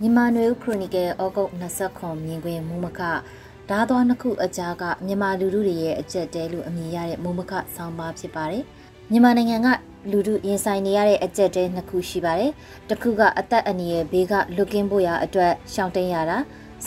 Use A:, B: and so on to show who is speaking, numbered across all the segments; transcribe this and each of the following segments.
A: မြန်မာနွေဦးခရိုနီကယ်ဩဂုတ်29မြင်ကွင်းမူမခဓာသွားနှစ်ခုအကြားကမြန်မာလူထုတွေရဲ့အကြက်တဲလို့အမည်ရတဲ့မူမခဆောင်းပါဖြစ်ပါတယ်။မြန်မာနိုင်ငံကလူထုရင်ဆိုင်နေရတဲ့အကြက်တဲနှစ်ခုရှိပါတယ်။တစ်ခုကအသက်အန္တရာယ်ဘေးကလွတ်ကင်းဖို့ရအတွက်ရှောင်တိန်ရတာ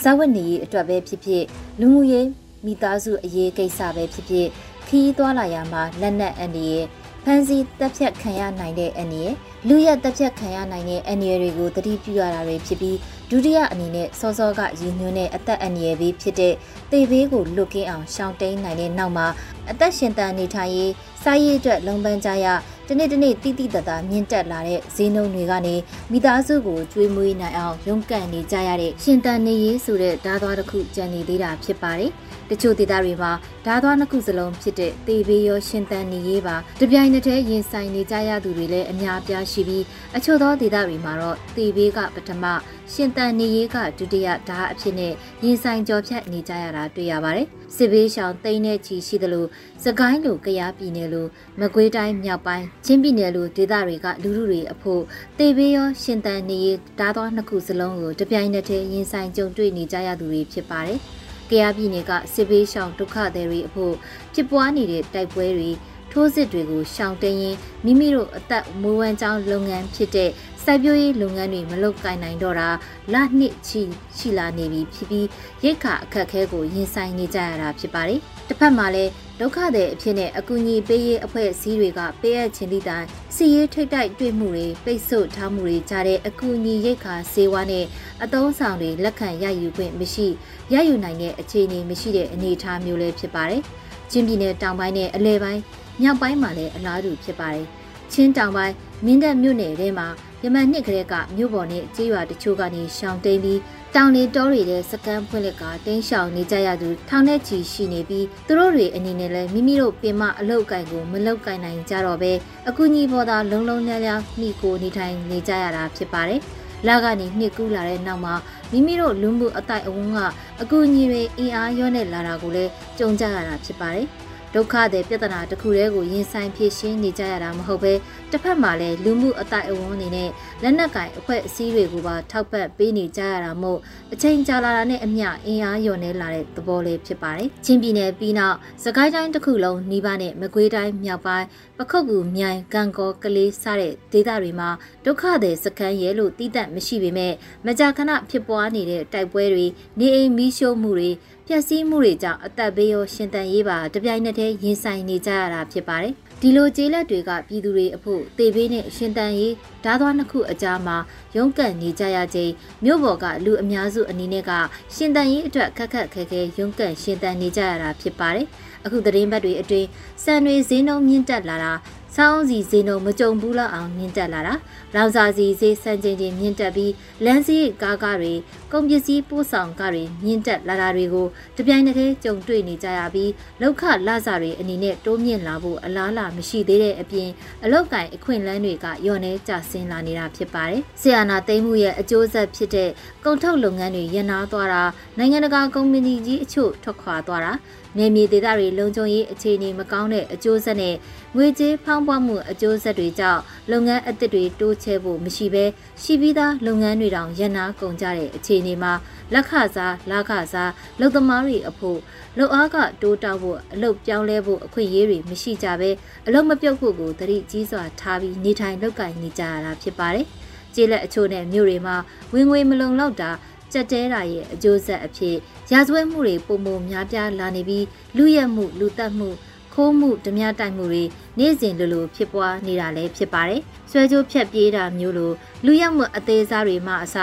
A: ဇဝတ်နေရေးအတွက်ပဲဖြစ်ဖြစ်လူမှုရေးမိသားစုအရေးကိစ္စပဲဖြစ်ဖြစ်ခီးသွားလာရမှာလက်နက်အန္တရာယ်ဖန်စီတက်ဖြတ်ခံရနိုင်တဲ့အန္တရာယ် လူရက်တက်ဖြတ်ခံရနိုင်တဲ့အန္တရာယ်တွေကိုတတိပြုရတာတွေဖြစ်ပြီးဒုတိယအနေနဲ့စောစောကရည်ညွှန်းတဲ့အသက်အန္တရာယ်ဘေးဖြစ်တဲ့သေဘေးကိုလွတ်ကင်းအောင်ရှောင်တိန်နိုင်တဲ့နောက်မှာအသက်ရှင်တန်နေထိုင်ရေးစားရေးအတွက်လုံပန်းကြရတနေ့တနေ့တိတိတတ်တာမြင့်တက်လာတဲ့ဈေးနှုန်းတွေကနေမိသားစုကိုကျွေးမွေးနိုင်အောင်ရုန်းကန်နေကြရတဲ့ရှင်တန်နေရေးဆိုတဲ့ဓာတ်သွားတစ်ခုကြံနေသေးတာဖြစ်ပါတယ်။တချို့ဒေသတွေမှာဓာသွားနှစ်ခုစလုံးဖြစ်တဲ့တေဘေးရောရှင်တန်နေရေးပါတပြိုင်နက်တည်းရင်ဆိုင်နေကြရသူတွေလည်းအများအပြားရှိပြီးအချို့သောဒေသတွေမှာတော့တေဘေးကပထမရှင်တန်နေရေးကဒုတိယဓာအဖြစ်နဲ့ရင်ဆိုင်ကြော်ဖြတ်နေကြရတာတွေ့ရပါတယ်စစ်ဘေးရှောင်တိန်းတဲ့ချီရှိသလိုစကိုင်းလိုကရားပြည်နယ်လိုမကွေးတိုင်းမြောက်ပိုင်းချင်းပြည်နယ်လိုဒေသတွေကလူလူတွေအဖို့တေဘေးရောရှင်တန်နေရေးဓာသွားနှစ်ခုစလုံးကိုတပြိုင်နက်တည်းရင်ဆိုင်ကြုံတွေ့နေကြရသူတွေဖြစ်ပါတယ်။ကရားပြည်နယ်ကစစ်ဘေးရှောင်ဒုက္ခသည်တွေအဖို့ဖြစ်ပွားနေတဲ့တိုက်ပွဲတွေ ထိုးစစ်တွေကိုရှောင်တိန်ရင်မိမိတို့အသက်မွေးဝမ်းကြောင်းလုပ်ငန်းဖြစ်တဲ့စိုက်ပျိုးရေးလုပ်ငန်းတွေမလုပ်ကိုင်နိုင်တော့တာလနှစ်ချီရှိလာနေပြီဖြစ်ပြီးရိတ်ခါအခက်ခဲကိုရင်ဆိုင်နေကြရတာဖြစ်ပါတယ်။တစ်ဖက်မှာလည်းဒုက္ခသည်အဖြစ်နဲ့အကူအညီပေးရေးအဖွဲ့အစည်းတွေကပေးအပ်ခြင်းသည့်တိုင်စီရေးထိတ်တိုက်တွေ့မှုတွေပိတ်ဆို့ထားမှုတွေကြားတဲ့အကူအညီရိတ်ခါစေဝါနဲ့အသုံးဆောင်တွေလက်ခံရယူခွင့်မရှိရယူနိုင်တဲ့အခြေအနေမရှိတဲ့အနေအထားမျိုးလည်းဖြစ်ပါတယ်။ချင်းပြည်နယ်တောင်ပိုင်းနဲ့အလဲပိုင်း မြောက်ပိုင်းမှာလည်းအလားတူဖြစ်ပါတယ်။ချင်းတောင်ပိုင်းမင်းတပ်မြို့နယ်ထဲမှာယမန်နှစ်ကလေးကမြို့ပေါ်နဲ့ကြေးရွာတချို့ကနေရှောင်တိန်ပြီးတောင်လေတောတွေတဲ့စကန်ဖွင့်လက်ကတင်းရှောင်နေကြရသူထောင်နဲ့ချီရှိနေပြီးသူတို့တွေအနေနဲ့လည်းမိမိတို့ပင်မအလောက်ကိုင်ကိုမလောက်ကင်နိုင်ကြတော့ပဲအကူကြီးပေါ်သာလုံလုံလျားလျားမိကိုနေထိုင်နေကြရတာဖြစ်ပါတယ်။လာကနေနှစ်ကူးလာတဲ့နောက်မှာမိမိတို့လူမှုအတိုက်အဝန်းကအကူအညီတွေအင်အားရောနဲ့လာတာကိုလည်းကြုံကြရတာဖြစ်ပါတယ်။ ဒုက္ခတဲ့ပြဿနာတစ်ခုတည်းကိုရင်ဆိုင်ဖြေရှင်းနေကြရတာမဟုတ်ပဲတစ်ဖက်မှာလည်းလူမှုအတိုင်းအဝန်းအနေနဲ့လက်နက်ကင်အဖွဲ့အစည်းတွေကိုပါထောက်ပံ့ပေးနေကြရတာမို့အချိန်ကြာလာတာနဲ့အမျှအင်အားလျော့နေလာတဲ့သဘောလေးဖြစ်ပါတယ်။ချင်းပြည်နယ်ပြီးနောက်စကိုင်းတိုင်းတစ်ခုလုံးနှီးပါနဲ့မကွေးတိုင်းမြောက်ပိုင်းပခုတ်ကူမြိုင်ကံကောကလေးစတဲ့ဒေသတွေမှာဒုက္ခတဲ့စခန်းရဲလို့တည်တတ်မရှိပေမဲ့မကြာခဏဖြစ်ပွားနေတဲ့တိုက်ပွဲတွေနေအိမ်မီးရှို့မှုတွေ ပျက်စီးမှုတွေကြောင့်အသက်ဘေးရောရှင်သန်ရေးပါတပြိုင်နက်တည်းရင်ဆိုင်နေကြရတာဖြစ်ပါတယ်။ဒီလိုကျေးလက်တွေကပြည်သူတွေအဖို့တေဘေးနဲ့ရှင်သန်ရေးဓာသွားနှစ်ခုအကြားမှာရုန်းကန်နေကြရခြင်းမြို့ပေါ်ကလူအများစုအနေနဲ့ကရှင်သန်ရေးအတွက်ခက်ခက်ခဲခဲရုန်းကန်ရှင်သန်နေကြရတာဖြစ်ပါတယ်။အခုသတင်းပတ်တွေအတွင်းစံတွေဈေးနှုန်းမြင့်တက်လာတာ စောင်းစီဈေးနှုန်းမကြုံဘူးလောက်အောင်မြင့်တက်လာတာလောင်စာစီဈေးစံချိန်တင်မြင့်တက်ပြီးလမ်းစည်းကားကားတွေကုန်ပစ္စည်းပို့ဆောင်ကားတွေမြင့်တက်လာတာတွေကိုတပြိုင်တည်းကြုံတွေ့နေကြရပြီးလောက်ခလဆတွေအနေနဲ့တိုးမြင့်လာဖို့အလားအလာမရှိသေးတဲ့အပြင်အလောက်ကင်အခွင့်အလမ်းတွေကညော့နေကျဆင်းလာနေတာဖြစ်ပါတယ်။ဆီယနာသိမ်းမှုရဲ့အကျိုးဆက်ဖြစ်တဲ့ကုန်ထုတ်လုပ်ငန်းတွေရပ်နားသွားတာနိုင်ငံတကာကုမ္ပဏီကြီးအချို့ထွက်ခွာသွားတာနယ်မြေဒေသတွေလုံခြုံရေးအခြေအနေမကောင်းတဲ့အကျိုးဆက်နဲ့ငွေကြေးဖောင်းပွားမှုအကျိုးဆက်တွေကြောင့်လုပ်ငန်းအသစ်တွေတိုးချဲ့ဖို့မရှိဘဲရှိပြီးသားလုပ်ငန်းတွေတောင်ရပ်နားကုန်ကြတဲ့အခြေအနေမှာလက်ခစားလခစားလုပ်သမားတွေအဖို့လုပ်အားကတိုးတောက်ဖို့အလုပ်ပြောင်းလဲဖို့အခွင့်အရေးတွေမရှိကြဘဲအလုပ်မပြုတ်ဖို့ကိုတတိကြီးစွာထားပြီးနေထိုင်လုပ်ကိုင်နေကြရတာဖြစ်ပါတယ်။ကျေးလက်အချို့နဲ့မြို့တွေမှာဝင်ငွေမလုံလောက်တာကြက်တဲတာရဲ့အကျိုးဆက်အဖြစ်ရာဇဝတ်မှုတွေပုံပုံများပြားလာနေပြီးလူရက်မှုလူတက်မှု ခိုးမှုဓမြတိုက်မှုတွေနေ့စဉ်လိုလိုဖြစ်ပွားနေတာလည်းဖြစ်ပါတယ်။ဆွဲကြိုးဖြတ်ပြေးတာမျိုးလိုလူရက်မှုအသေးစားတွေမှအစ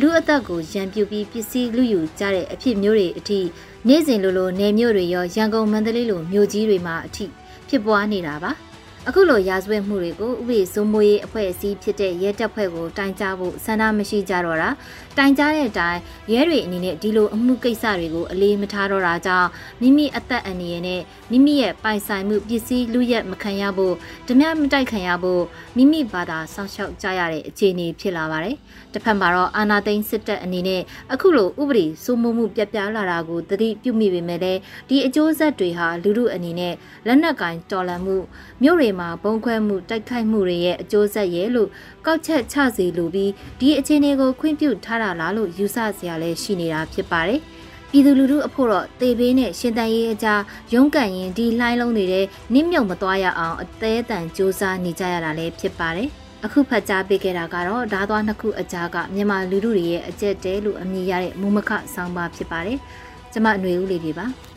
A: လူအသက်ကိုရန်ပြူပြီးပစ္စည်းလူယူကြတဲ့အဖြစ်မျိုးတွေအထိနေ့စဉ်လိုလိုနေမျိုးတွေရောရန်ကုန်မန္တလေးလိုမြို့ကြီးတွေမှာအထိဖြစ်ပွားနေတာပါ။ အခုလိုရာဇဝတ်မှုတွေကိုဥပဒေစိုးမိုးရေးအဖွဲ့အစည်းဖြစ်တဲ့ရဲတပ်ဖွဲ့ကိုတိုင်ကြားဖို့ဆန္ဒမရှိကြတော့တာတိုင်ကြားတဲ့အတိုင်းရဲတွေအနေနဲ့ဒီလိုအမှုကိစ္စတွေကိုအလေးမထားတော့တာကြောင့်မိမိအသက်အန္တရာယ်နဲ့မိမိရဲ့ပိုင်ဆိုင်မှုပစ္စည်းလူရက်မခံရဖို့ဓမြမတိုက်ခံရဖို့မိမိဘာသာစောင့်ရှောက်ကြရတဲ့အခြေအနေဖြစ်လာပါတယ်တစ်ဖက်မှာတော့အာနာသိန်းစစ်တပ်အနေနဲ့အခုလိုဥပဒေစိုးမိုးမှုပြပြလာတာကိုသတိပြုမိပေမဲ့လည်းဒီအကျိုးဆက်တွေဟာလူလူအနေနဲ့လက်နက်ကင်တော်လှန်မှုမြို့တွေမှာဘုံခွဲမှုတိုက်ခိုက်မှုတွေရဲ့အကျိုးဆက်ရဲ့လို့ကောက်ချက်ချစီလိုပြီးဒီအခြေအနေကိုခွင့်ပြုထားတာလားလို့ယူဆစရာလည်းရှိနေတာဖြစ်ပါတယ်။ပြည်သူလူထုအဖို့တော့တေဘေးနဲ့ရှင်တန်ရေးအကြားရုန်းကန်ရင်ဒီလှိုင်းလုံးတွေနစ်မြုပ်မသွားရအောင်အသေးအတန်စူးစမ်းနေကြရတာလည်းဖြစ်ပါတယ်။အခုဖတ်ကြားပေးခဲ့တာကတော့ဓာသွားနှစ်ခုအကြားကမြန်မာလူထုတွေရဲ့အကျက်တဲလို့အမည်ရတဲ့မူမခဆောင်းပါဖြစ်ပါတယ်။ကျမຫນွေဦးလေးတွေပါ။